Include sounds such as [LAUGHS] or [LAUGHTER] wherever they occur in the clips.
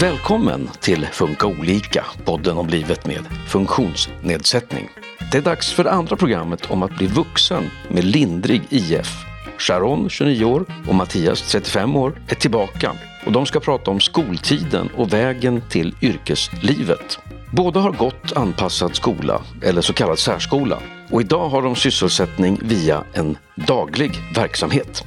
Välkommen till Funka olika, podden om livet med funktionsnedsättning. Det är dags för det andra programmet om att bli vuxen med lindrig IF. Sharon, 29 år, och Mattias, 35 år, är tillbaka och de ska prata om skoltiden och vägen till yrkeslivet. Båda har gått anpassad skola, eller så kallad särskola, och idag har de sysselsättning via en daglig verksamhet.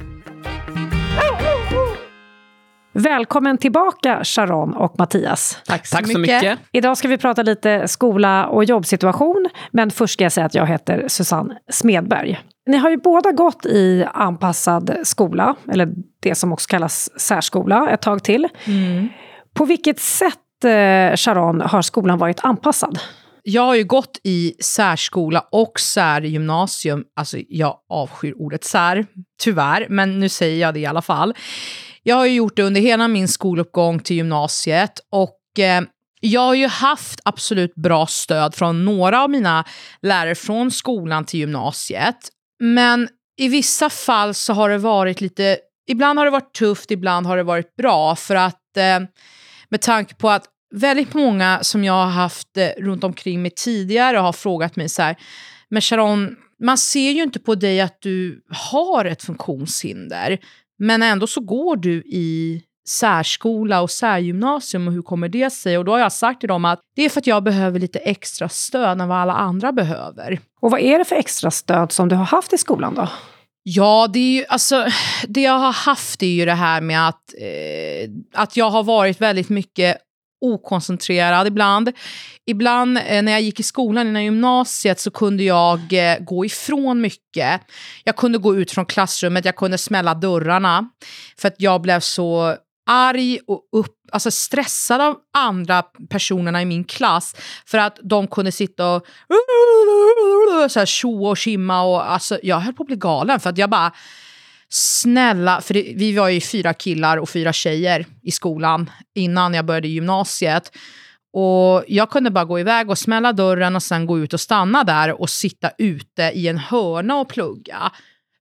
Välkommen tillbaka Sharon och Mattias. Tack så, Tack så mycket. mycket. Idag ska vi prata lite skola och jobbsituation. Men först ska jag säga att jag heter Susanne Smedberg. Ni har ju båda gått i anpassad skola, eller det som också kallas särskola, ett tag till. Mm. På vilket sätt, eh, Sharon, har skolan varit anpassad? Jag har ju gått i särskola och särgymnasium. Alltså, jag avskyr ordet sär, tyvärr, men nu säger jag det i alla fall. Jag har ju gjort det under hela min skoluppgång till gymnasiet och eh, jag har ju haft absolut bra stöd från några av mina lärare från skolan till gymnasiet. Men i vissa fall så har det varit lite, ibland har det varit tufft, ibland har det varit bra. För att eh, med tanke på att väldigt många som jag har haft eh, runt omkring mig tidigare har frågat mig så här, men Sharon, man ser ju inte på dig att du har ett funktionshinder. Men ändå så går du i särskola och särgymnasium och hur kommer det sig? Och då har jag sagt till dem att det är för att jag behöver lite extra stöd än vad alla andra behöver. Och vad är det för extra stöd som du har haft i skolan då? Ja, det, är ju, alltså, det jag har haft är ju det här med att, eh, att jag har varit väldigt mycket okoncentrerad ibland. Ibland eh, när jag gick i skolan, innan gymnasiet, så kunde jag eh, gå ifrån mycket. Jag kunde gå ut från klassrummet, jag kunde smälla dörrarna. För att jag blev så arg och upp, alltså stressad av andra personerna i min klass för att de kunde sitta och så här, och kimma och alltså, jag höll på att bli galen för att jag bara snälla, för det, vi var ju fyra killar och fyra tjejer i skolan innan jag började gymnasiet. Och jag kunde bara gå iväg och smälla dörren och sen gå ut och stanna där och sitta ute i en hörna och plugga.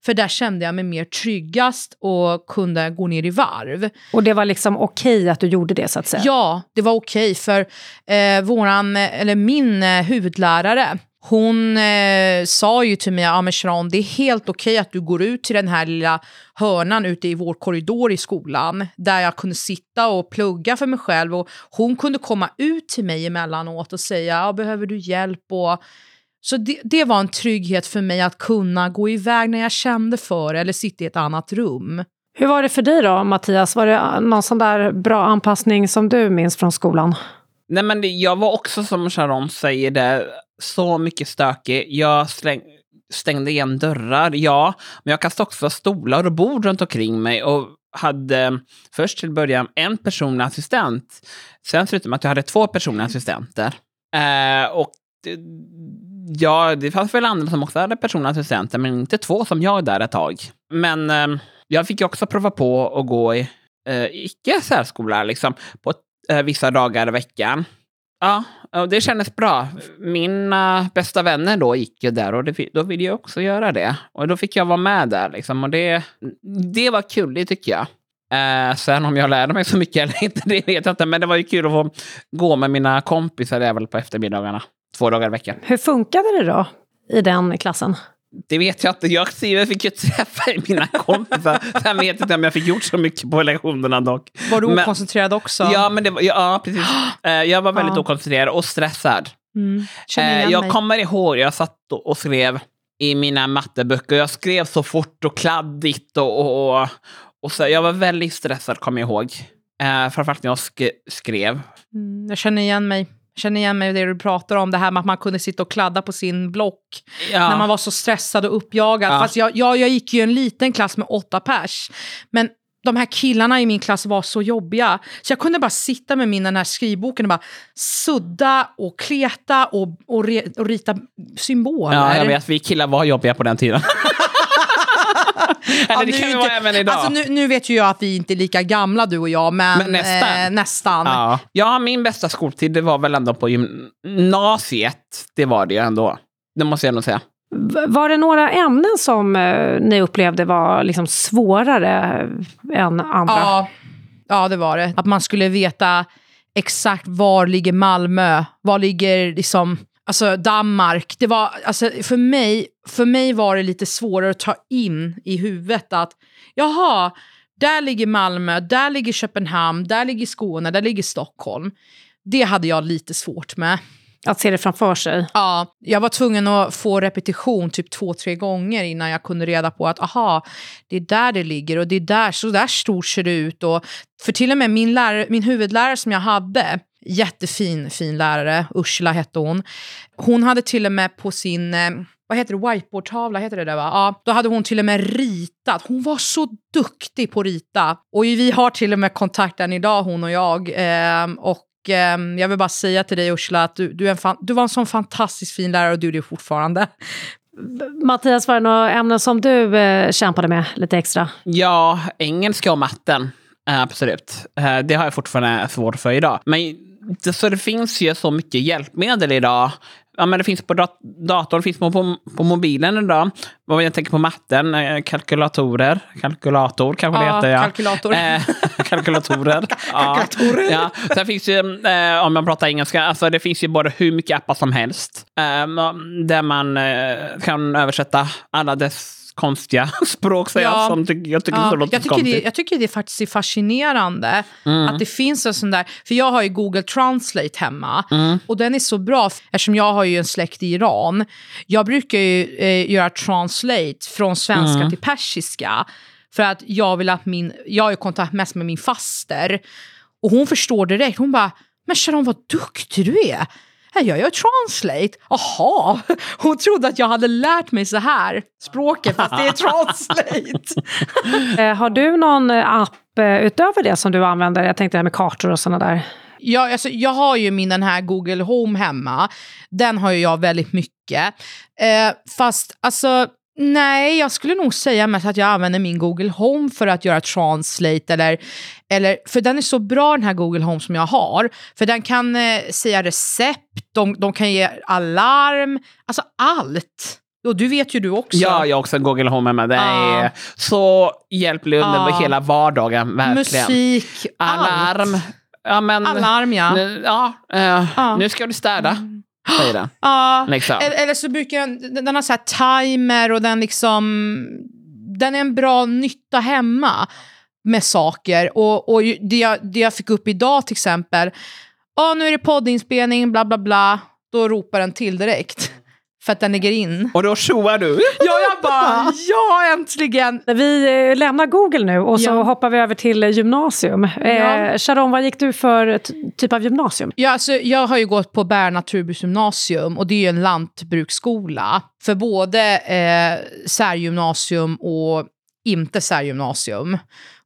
För där kände jag mig mer tryggast och kunde gå ner i varv. Och det var liksom okej att du gjorde det så att säga? Ja, det var okej för eh, våran, eller min eh, huvudlärare, hon eh, sa ju till mig, ja men Sharon, det är helt okej okay att du går ut till den här lilla hörnan ute i vår korridor i skolan, där jag kunde sitta och plugga för mig själv. Och hon kunde komma ut till mig emellanåt och säga, ja, behöver du hjälp? Och, så det, det var en trygghet för mig att kunna gå iväg när jag kände för eller sitta i ett annat rum. Hur var det för dig då, Mattias? Var det någon sån där bra anpassning som du minns från skolan? Nej, men jag var också som Sharon säger där, så mycket stökig. Jag släng, stängde igen dörrar, ja. Men jag kastade också stolar och bord runt omkring mig och hade först till början en personlig assistent. Sen slutade med att jag hade två personliga assistenter. Eh, och det, ja, det fanns väl andra som också hade personliga assistenter, men inte två som jag där ett tag. Men eh, jag fick också prova på att gå i eh, icke särskola, liksom, på eh, vissa dagar i veckan. Ja, och det kändes bra. Mina bästa vänner då gick ju där och det, då ville jag också göra det. Och då fick jag vara med där liksom. Och det, det var kul, det tycker jag. Eh, sen om jag lärde mig så mycket eller inte, [LAUGHS] det vet jag inte. Men det var ju kul att få gå med mina kompisar även på eftermiddagarna. Två dagar i veckan. Hur funkade det då i den klassen? Det vet jag inte. Jag, fick ju träffa [LAUGHS] mina kompisar. Sen vet inte om jag fick gjort så mycket på lektionerna dock. Var du men, okoncentrerad också? Ja, men det var, ja precis. [GASPS] Eh, jag var väldigt ja. okoncentrerad och stressad. Mm. Eh, jag mig. kommer ihåg, jag satt och skrev i mina matteböcker. Jag skrev så fort och kladdigt. Och, och, och så, jag var väldigt stressad, kommer jag ihåg. Eh, framförallt när jag sk skrev. Mm, jag känner igen mig känner igen mig i det du pratar om, det här med att man kunde sitta och kladda på sin block ja. när man var så stressad och uppjagad. Ja. Fast jag, jag, jag gick ju en liten klass med åtta pers. Men de här killarna i min klass var så jobbiga. Så jag kunde bara sitta med min den här skrivboken och bara sudda och kleta och, och, re, och rita symboler. Ja, jag vet. Vi killar var jobbiga på den tiden. [LAUGHS] [LAUGHS] Eller det kan vi vara även idag. Alltså, nu, nu, vet ju jag att vi inte är lika gamla du och jag, men, men nästan. Eh, nästan. Ja. ja, min bästa skoltid det var väl ändå på gymnasiet. Det var det ändå. Det måste jag nog säga. Var det några ämnen som eh, ni upplevde var liksom svårare än andra? Ja, ja, det var det. Att man skulle veta exakt var ligger Malmö, var ligger liksom, alltså Danmark. Det var, alltså, för, mig, för mig var det lite svårare att ta in i huvudet att jaha, där ligger Malmö, där ligger Köpenhamn, där ligger Skåne, där ligger Stockholm. Det hade jag lite svårt med. Att se det framför sig? Ja, jag var tvungen att få repetition typ två, tre gånger innan jag kunde reda på att aha, det är där det ligger och det är där, så där stort ser det ut. Och, för till och med min, lärare, min huvudlärare som jag hade, jättefin fin lärare, Ursula hette hon. Hon hade till och med på sin eh, vad heter det, whiteboardtavla, heter det där va? Ja, då hade hon till och med ritat. Hon var så duktig på att rita. Och vi har till och med kontakt än idag, hon och jag. Eh, och jag vill bara säga till dig Ursula att du, du, är en fan, du var en sån fantastiskt fin lärare och du är det fortfarande. Mattias, var det några ämnen som du eh, kämpade med lite extra? Ja, engelska och matten. Absolut. Eh, Det har jag fortfarande svårt för idag. Men det, så det finns ju så mycket hjälpmedel idag. Ja, men det finns på dat datorn, det finns på, på, på mobilen idag. Vad jag tänker på matten, eh, kalkylatorer. Kalkylator kanske det Ja, heter. Ja. kalkylator. Eh, [LAUGHS] kalkylatorer. [LAUGHS] ja. Kalkylatorer. Ja. Sen finns ju, eh, om man pratar engelska, alltså det finns ju både hur mycket appar som helst. Eh, där man eh, kan översätta alla dess konstiga [LAUGHS] språk. Så Ja. jag, som tycker, jag tycker Ja, det låter jag, tycker det, jag tycker det faktiskt är fascinerande att det finns en sån där, för jag har ju Google Translate hemma och den är så bra eftersom jag har ju en släkt i Iran. Jag brukar ju eh, göra translate från svenska till persiska för att jag vill att min, jag har ju kontakt mest med min faster och hon förstår direkt, hon bara, men Sharon vad duktig du är. "Ja, Jag gör translate. Jaha, hon trodde att jag hade lärt mig så här språket fast det är translate. [LAUGHS] Eh, har du någon eh, app eh, utöver det som du använder? Jag tänkte det här med kartor och sådana där. Ja, alltså, jag har ju min den här Google Home hemma. Den har ju jag väldigt mycket. Eh, fast alltså, nej, jag skulle nog säga mest att jag använder min Google Home för att göra translate. Eller, eller, för den är så bra den här Google Home som jag har. För den kan eh, säga recept, de, de kan ge alarm, alltså allt. Och du vet ju du också. Ja, jag har också en Google Home med. Det är så hjälplig under Ja. hela vardagen. Verkligen. Musik, Alarm. allt. Ja, men, Alarm, ja. Nu, ja, eh, Ja. nu ska du städa, säger den. [GASPS] Ja, Liksom. eller, eller så brukar den den har så timer och den liksom, den är en bra nytta hemma med saker. Och, och det, jag, det jag fick upp idag till exempel, ja nu är det poddinspelning, bla bla bla, då ropar den till direkt. För att den lägger in. Och då tjoar du. [LAUGHS] Ja, jag bara, ja äntligen! Vi eh, lämnar Google nu och så Ja. hoppar vi över till eh, gymnasium. Ja. Eh, Sharon, vad gick du för typ av gymnasium? Ja, alltså, jag har ju gått på Bär naturbruksgymnasium och det är ju en lantbruksskola för både eh, särgymnasium och inte särgymnasium.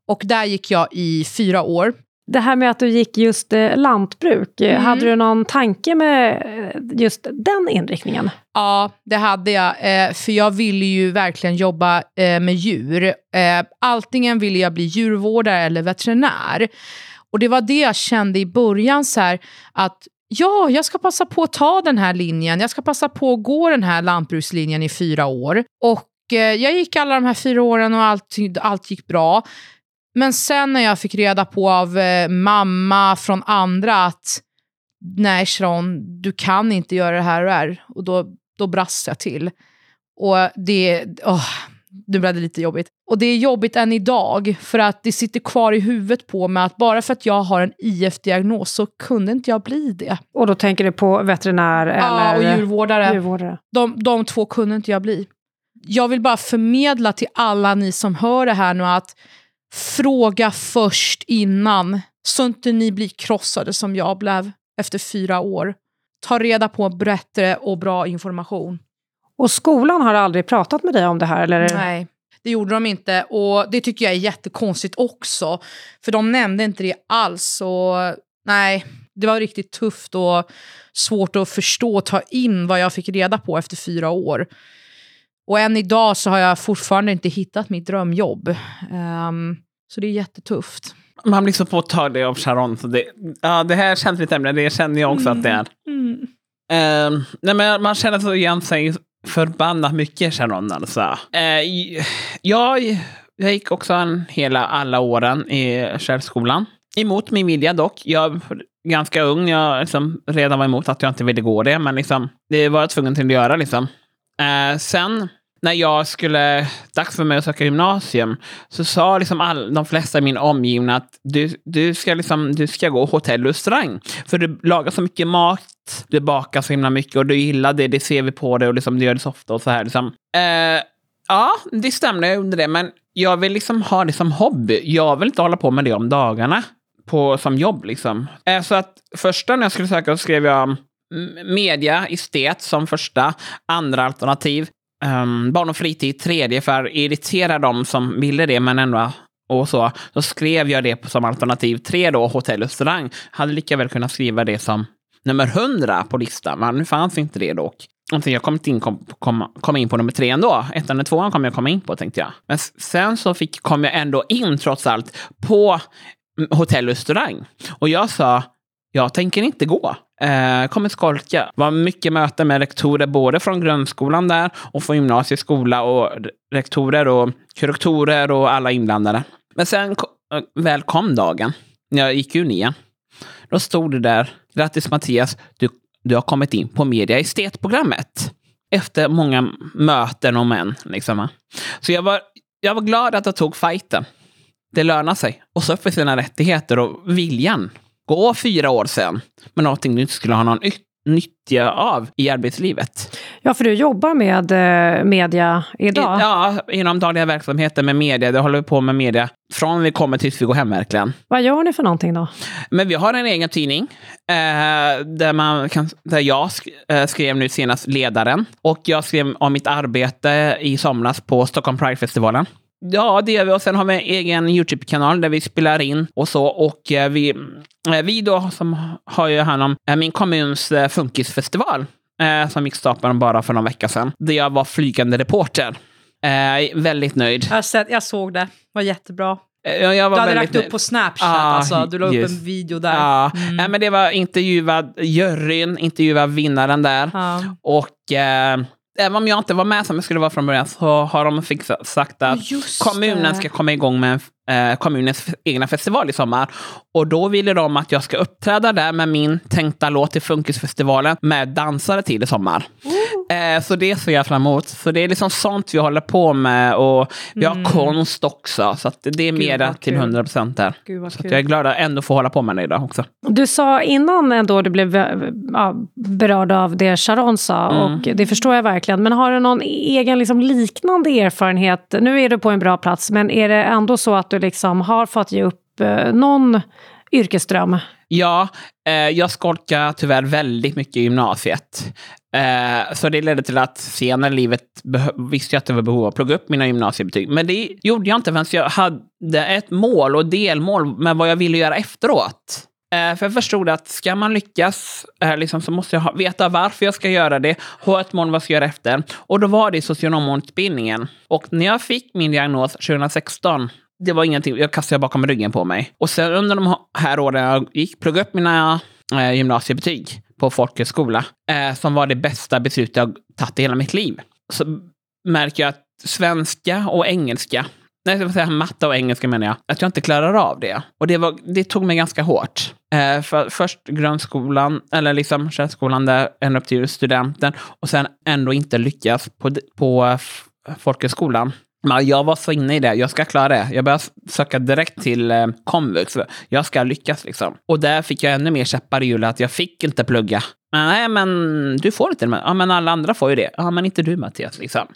Och där gick jag i fyra år. Det här med att du gick just eh, lantbruk, eh, Mm. hade du någon tanke med eh, just den inriktningen? Ja, det hade jag. För jag ville ju verkligen jobba med djur. Antingen ville jag bli djurvårdare eller veterinär. Och det var det jag kände i början, så här, att ja, jag ska passa på att ta den här linjen. Jag ska passa på att gå den här lantbrukslinjen i fyra år. Och jag gick alla de här fyra åren och allt, allt gick bra. Men sen när jag fick reda på av eh, mamma från andra att nej Sharon, du kan inte göra det här och det här. Och då, då brast jag till. Och det, åh, nu blev det lite jobbigt. Och det är jobbigt än idag, för att det sitter kvar i huvudet på mig att bara för att jag har en IF-diagnos så kunde inte jag bli det. Och då tänker du på veterinär Ja, eller och djurvårdare. djurvårdare? De, de två kunde inte jag bli. Jag vill bara förmedla till alla ni som hör det här nu att fråga först innan, så inte ni blir krossade som jag blev efter fyra år. Ta reda på bättre och bra information. Och skolan har aldrig pratat med dig om det här? Eller? Nej, det gjorde de inte. Och det tycker jag är jättekonstigt också. För de nämnde inte det alls. Och nej, det var riktigt tufft och svårt att förstå och ta in vad jag fick reda på efter fyra år. Och än idag så har jag fortfarande inte hittat mitt drömjobb. Ehm, så det är jättetufft. Man blir så påtaglig av Sharon. Så det, ja, det här känns lite ämne, det känner jag också att det är. Mm. Eh, nej, men man känner så igen sig förbannat mycket Sharon alltså. Eh, jag, jag gick också en hela alla åren i särskolan. Emot min vilja dock. Jag var ganska ung. Jag liksom redan var emot att jag inte ville gå det. Men liksom, det var jag tvungen till att göra. Liksom. Eh, sen när jag skulle, dags för mig att söka gymnasium, så sa liksom all, de flesta i min omgivning att du, du, ska liksom, du ska gå hotell och restaurang. För du lagar så mycket mat, du bakar så himla mycket och du gillar det, det ser vi på dig och liksom, du gör det så ofta och så här. Liksom. Eh, ja, det stämde, jag gjorde det, men jag vill liksom ha det som hobby. Jag vill inte hålla på med det om dagarna på, som jobb. Liksom. Eh, så att första när jag skulle söka så skrev jag mm, media, estet som första. Andra alternativ, um, barn och fritid. Tredje för att irritera dem som ville det men ändå och så. Då skrev jag det som alternativ tre då, hotell och restaurang. Hade lika väl kunnat skriva det som nummer hundra på listan, men nu fanns inte det dock. Jag kom, in, kom, kom, kom in på nummer tre ändå. Ettan och tvåan kom jag komma in på, tänkte jag. Men sen så fick, kom jag ändå in, trots allt, på mm, hotell och restaurang. Och jag sa, jag tänker inte gå. Eh, kommer skolka. Det var mycket möten med rektorer, både från grundskolan där och från gymnasieskola och rektorer och kuratorer och alla inblandade. Men sen eh, väl kom dagen, när jag gick ur nian. Då stod det där, grattis Mattias, du, du har kommit in på media estetprogrammet. Efter många möten och män. Liksom. Så jag var, jag var glad att jag tog fighten. Det lönar sig. Och så för sina rättigheter och viljan. Gå fyra år sen med någonting du inte skulle ha någon nyttja av i arbetslivet. Ja, för du jobbar med eh, media idag? Ja, inom dagliga verksamheter med media. Det håller vi på med media från vi kommer tills vi går hem verkligen. Vad gör ni för någonting då? Men vi har en egen tidning eh, där, man kan, där jag sk eh, skrev nu senast ledaren. Och jag skrev om mitt arbete i somras på Stockholm Pride-festivalen. Ja, det gör vi. Och sen har vi en egen YouTube-kanal där vi spelar in och så. Och eh, vi, eh, vi då som har ju hand om eh, min kommuns funkisfestival som gick stapeln bara för någon vecka sedan. Där jag var flygande reporter. Väldigt nöjd. Jag, sett, jag såg det. Det var jättebra. Jag, du hade lagt upp på Snapchat, ah, alltså. Du la upp en video där. Ja, mm. äh, men det var intervjuad juryn, intervjuad vinnaren där. Ah. Och eh, även om jag inte var med som jag skulle vara från början så har de fixat, sagt att Just kommunen det. ska komma igång med eh, kommunens egna festival i sommar. Och då ville de att jag ska uppträda där med min tänkta låt till Funkisfestivalen med dansare till i sommar. Eh, så det ser jag fram emot. Så det är liksom sånt vi håller på med och vi har mm. konst också. Så det är mer till 100 procent där. så jag är glad att ändå få hålla på med det idag också. Du sa innan ändå du blev ja, berörd av det Sharon sa mm. och det förstår jag verkligen. Men har du någon egen liksom, liknande erfarenhet? Nu är du på en bra plats, men är det ändå så att du liksom har fått ge upp eh, någon yrkesdröm? Ja, eh, jag skolkade tyvärr väldigt mycket i gymnasiet. Eh, så det ledde till att senare i livet visste jag att det var behov av att plugga upp mina gymnasiebetyg. Men det gjorde jag inte förrän jag hade ett mål och delmål med vad jag ville göra efteråt. Eh, för jag förstod att ska man lyckas eh, liksom, så måste jag ha, veta varför jag ska göra det, ha ett mål vad jag ska göra efter. Och då var det socionomutbildningen. Och när jag fick min diagnos 2016 det var ingenting, jag kastade bakom ryggen på mig. Och sen under de här åren jag gick, pluggade upp mina eh, gymnasiebetyg på folkhögskola, eh, som var det bästa beslutet jag tagit i hela mitt liv, så märker jag att svenska och engelska, nej, jag säga matte och engelska menar jag, att jag inte klarar av det. Och det, var, det tog mig ganska hårt. Eh, för först grundskolan, eller liksom särskolan där, ända upp till studenten, och sen ändå inte lyckas på, på folkhögskolan. Men jag var så inne i det, jag ska klara det. Jag började söka direkt till eh, komvux. Jag ska lyckas liksom. Och där fick jag ännu mer käppar i hjulet att jag fick inte plugga. Men, nej, men du får inte det. Ja, men alla andra får ju det. Ja, men inte du Mattias liksom.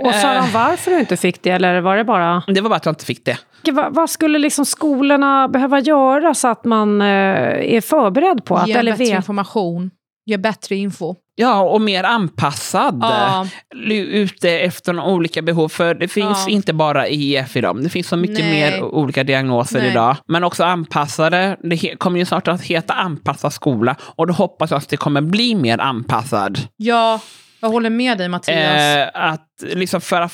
Och sa de eh. varför du inte fick det, eller var det bara? Det var bara att jag inte fick det. Vad, vad skulle liksom skolorna behöva göra så att man eh, är förberedd på att... Ge eller bättre vet? information. Ge bättre info. Ja, och mer anpassad. Ja. Ute efter olika behov. För det finns ja. inte bara IF idag. Det finns så mycket Nej. mer olika diagnoser Nej. idag. Men också anpassade. Det kommer ju snart att heta anpassad skola. Och då hoppas jag att det kommer bli mer anpassad. Ja, jag håller med dig Mattias. Eh, att liksom för att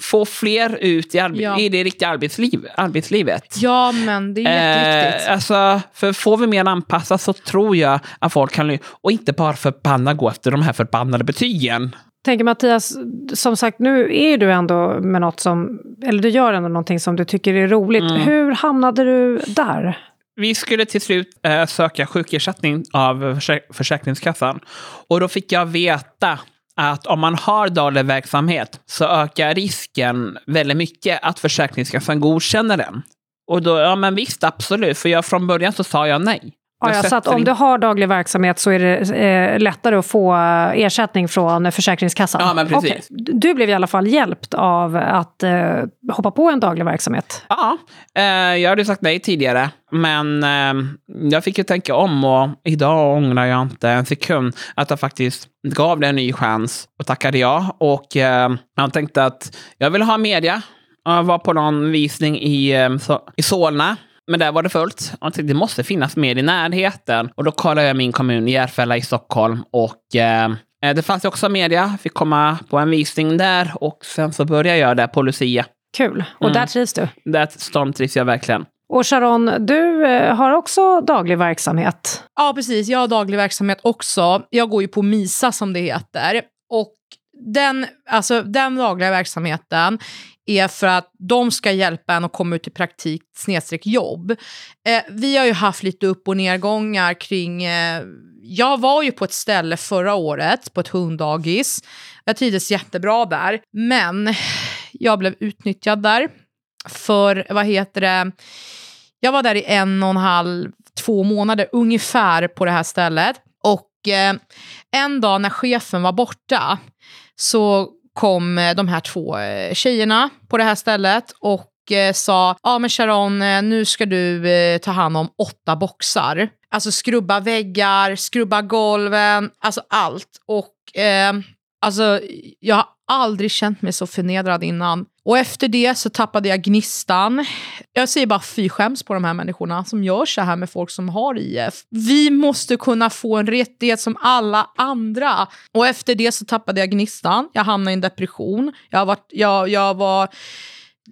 få fler ut i, ja. i det riktiga arbetsliv, arbetslivet. Ja, men det är jätteviktigt. Eh, alltså, för får vi mer anpassat så tror jag att folk kan... Och inte bara förbanna gå efter de här förbannade betygen. tänker Mattias, som sagt nu är du ändå med något som, eller du gör ändå någonting som du tycker är roligt. Mm. Hur hamnade du där? Vi skulle till slut eh, söka sjukersättning av försä- Försäkringskassan. Och då fick jag veta att om man har daglig verksamhet så ökar risken väldigt mycket att Försäkringskassan godkänner den. Och då, ja men visst, absolut. För jag, från början så sa jag nej. Ja, Jag ja, så att sätter om du har daglig verksamhet så är det eh, lättare att få eh, ersättning från Försäkringskassan? Ja, men precis. Okej. Du blev i alla fall hjälpt av att eh, hoppa på en daglig verksamhet? Ja, eh, jag hade sagt nej tidigare. Men eh, jag fick ju tänka om och idag ångrar jag inte en sekund att jag faktiskt gav det en ny chans och tackade ja. Och eh, jag tänkte att jag vill ha media. Jag var på någon visning i, i Solna. Men där var det fullt. Och jag tänkte, det måste finnas mer i närheten. Och då kollade jag min kommun, Järfälla i Stockholm. Och eh, det fanns ju också media. Fick komma på en visning där. Och sen så började jag där på Lucia. Kul. Och Mm. där trivs du? Där stormtrivs jag verkligen. Och Sharon, du eh, har också daglig verksamhet. Ja, precis. Jag har daglig verksamhet också. Jag går ju på MISA som det heter. Och den, alltså, den dagliga verksamheten är för att de ska hjälpa en att komma ut i praktik snedstreck jobb. Eh, vi har ju haft lite upp och nedgångar kring... Eh, jag var ju på ett ställe förra året, på ett hunddagis. Jag trivdes jättebra där, men jag blev utnyttjad där. För, vad heter det, jag var där i en och en halv, två månader ungefär på det här stället. Och eh, en dag när chefen var borta så kom eh, de här två eh, tjejerna på det här stället och eh, sa, ja men Sharon, nu ska du ta hand om åtta boxar. Alltså skrubba väggar, skrubba golven, alltså allt. Och eh, alltså, jag har aldrig känt mig så förnedrad innan. Och efter det så tappade jag gnistan. Jag säger bara fy skäms på de här människorna som gör så här med folk som har IF. Vi måste kunna få en rättighet som alla andra. Och efter det så tappade jag gnistan. Jag hamnade i en depression. Jag var, jag, jag var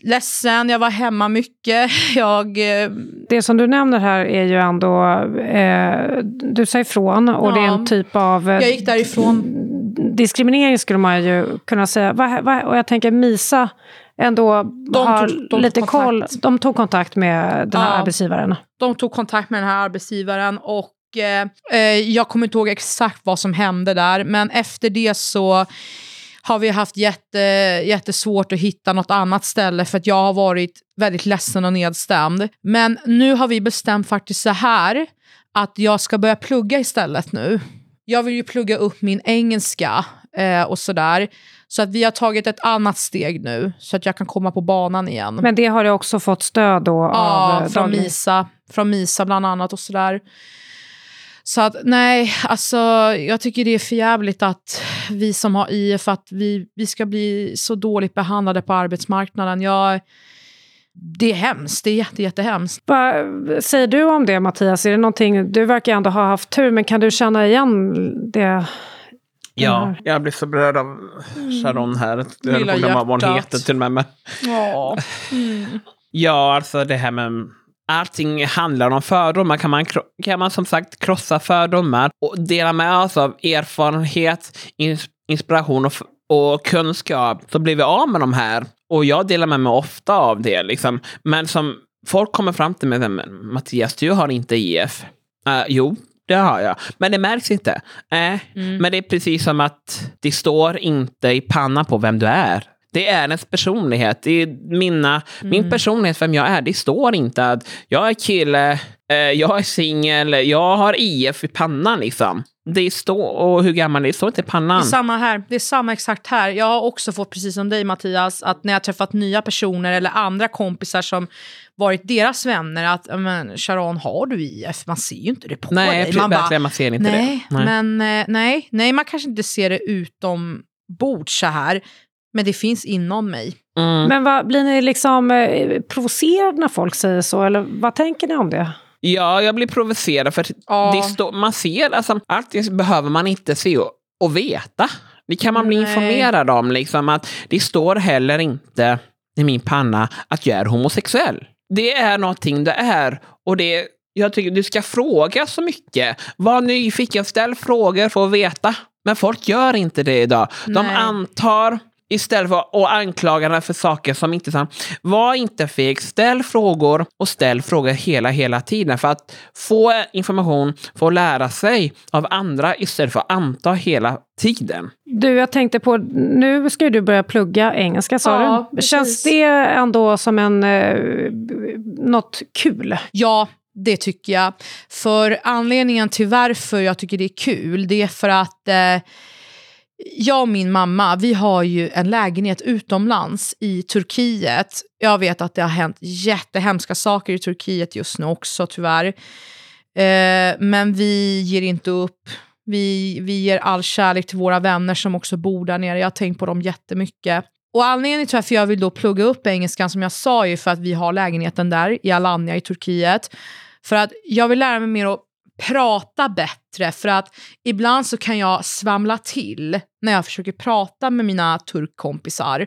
ledsen, jag var hemma mycket. [LAUGHS] Jag... eh, Det som du nämner här är ju ändå, eh, du säger ifrån och det är en Ja. typ av... eh, Jag gick därifrån. Diskriminering skulle man ju kunna säga. Och jag tänker MISA ändå har tog- de lite koll. De tog kontakt med den här Ja. arbetsgivaren. De tog kontakt med den här arbetsgivaren och eh, eh, jag kommer inte ihåg exakt vad som hände där, men efter det så har vi haft jätte, jättesvårt att hitta något annat ställe för att jag har varit väldigt ledsen och nedstämd. Men nu har vi bestämt faktiskt så här att jag ska börja plugga istället nu. Jag vill ju plugga upp min engelska eh, och sådär. Så att vi har tagit ett annat steg nu så att jag kan komma på banan igen. Men det har du också fått stöd då av Ja, eh, från Misa, från Misa bland annat och sådär. Så att nej, alltså jag tycker det är för jävligt att vi som har IF, att vi, vi ska bli så dåligt behandlade på arbetsmarknaden. Jag, det är hemskt, det är jätte, jättehemskt. Vad säger du om det Mattias? Är det någonting, du verkar ändå ha haft tur, men kan du känna igen det? Ja, jag blir så berörd av Sharon här. Jag höll på att glömma vad hon heter till och med. Ja. [LAUGHS] Ja, alltså det här med... Allting handlar om fördomar. Kan man, kan man som sagt krossa fördomar och dela med sig av erfarenhet, ins- inspiration och, och kunskap så blir vi av med de här. Och jag delar med mig ofta av det. Liksom. Men som folk kommer fram till mig, men Mattias, du har inte IF. Uh, jo, det har jag. Men det märks inte. Äh, Men det är precis som att det står inte i pannan på vem du är. Det är ens personlighet. Det är mina, Min personlighet, vem jag är. Det står inte att jag är kille, jag är singel, jag har IF i pannan. Liksom. Det står, och hur gammal det är, står inte i Det pannan. är samma här. Det är samma exakt här. Jag har också fått, precis som dig Mattias, att när jag träffat nya personer eller andra kompisar som varit deras vänner, att "Ja, men, Sharon, har du IF? Man ser ju inte det på Nej, dig. man verkligen, man ser inte nej, det. Nej. men eh, nej, nej, man kanske inte ser det utom bord så här, men det finns inom mig. Mm. Men vad, blir ni liksom eh, provocerade när folk säger så? Eller vad tänker ni om det? Ja, jag blir provocerad för Ja. det står, man ser, alltså, allting behöver man inte se och, och veta. Det kan man bli Nej. informerad om. Liksom, att det står heller inte i min panna att jag är homosexuell. Det är någonting det är. Och det, jag tycker du ska fråga så mycket. Var nyfiken, ställ frågor för att veta. Men folk gör inte det idag. De Nej. antar istället för att anklaga den för saker som inte är sant. Var inte feg, ställ frågor och ställ frågor hela, hela tiden. För att få information, få lära sig av andra istället för att anta hela tiden. Du, jag tänkte på, nu ska ju du börja plugga engelska sa Ja, du. precis. Känns det ändå som en, eh, något kul? Ja, det tycker jag. För anledningen till varför jag tycker det är kul, det är för att eh, jag och min mamma, vi har ju en lägenhet utomlands i Turkiet. Jag vet att det har hänt jättehemska saker i Turkiet just nu också tyvärr. Eh, men vi ger inte upp. Vi, vi ger all kärlek till våra vänner som också bor där nere. Jag har tänkt på dem jättemycket. Och anledningen till varför jag vill då plugga upp engelskan som jag sa är ju för att vi har lägenheten där i Alanya i Turkiet. För att jag vill lära mig mer att prata bättre för att ibland så kan jag svamla till när jag försöker prata med mina turkkompisar.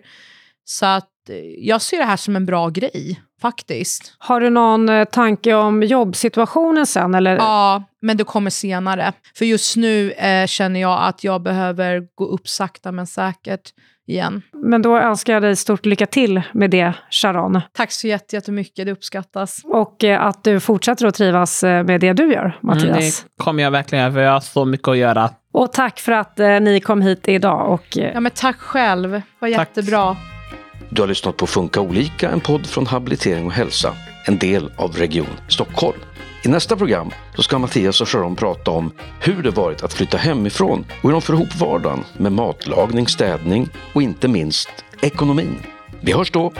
Så att eh, jag ser det här som en bra grej faktiskt. Har du någon eh, tanke om jobbsituationen sen? Eller? Ja, men det kommer senare. För just nu eh, känner jag att jag behöver gå upp sakta men säkert igen. Men då önskar jag dig stort lycka till med det, Sharon. Tack så jätte- jättemycket, det uppskattas. Och eh, att du fortsätter att trivas eh, med det du gör, Mattias. Mm, det kommer jag verkligen göra, för jag har så mycket att göra. Och tack för att eh, ni kom hit idag. Och, eh, Ja, men tack själv, det var Tack. jättebra. Du har lyssnat på Funka olika, en podd från Habilitering och hälsa, en del av Region Stockholm. I nästa program så ska Mattias och Sharon prata om hur det varit att flytta hemifrån och hur de får ihop vardagen med matlagning, städning och inte minst ekonomin. Vi hörs då!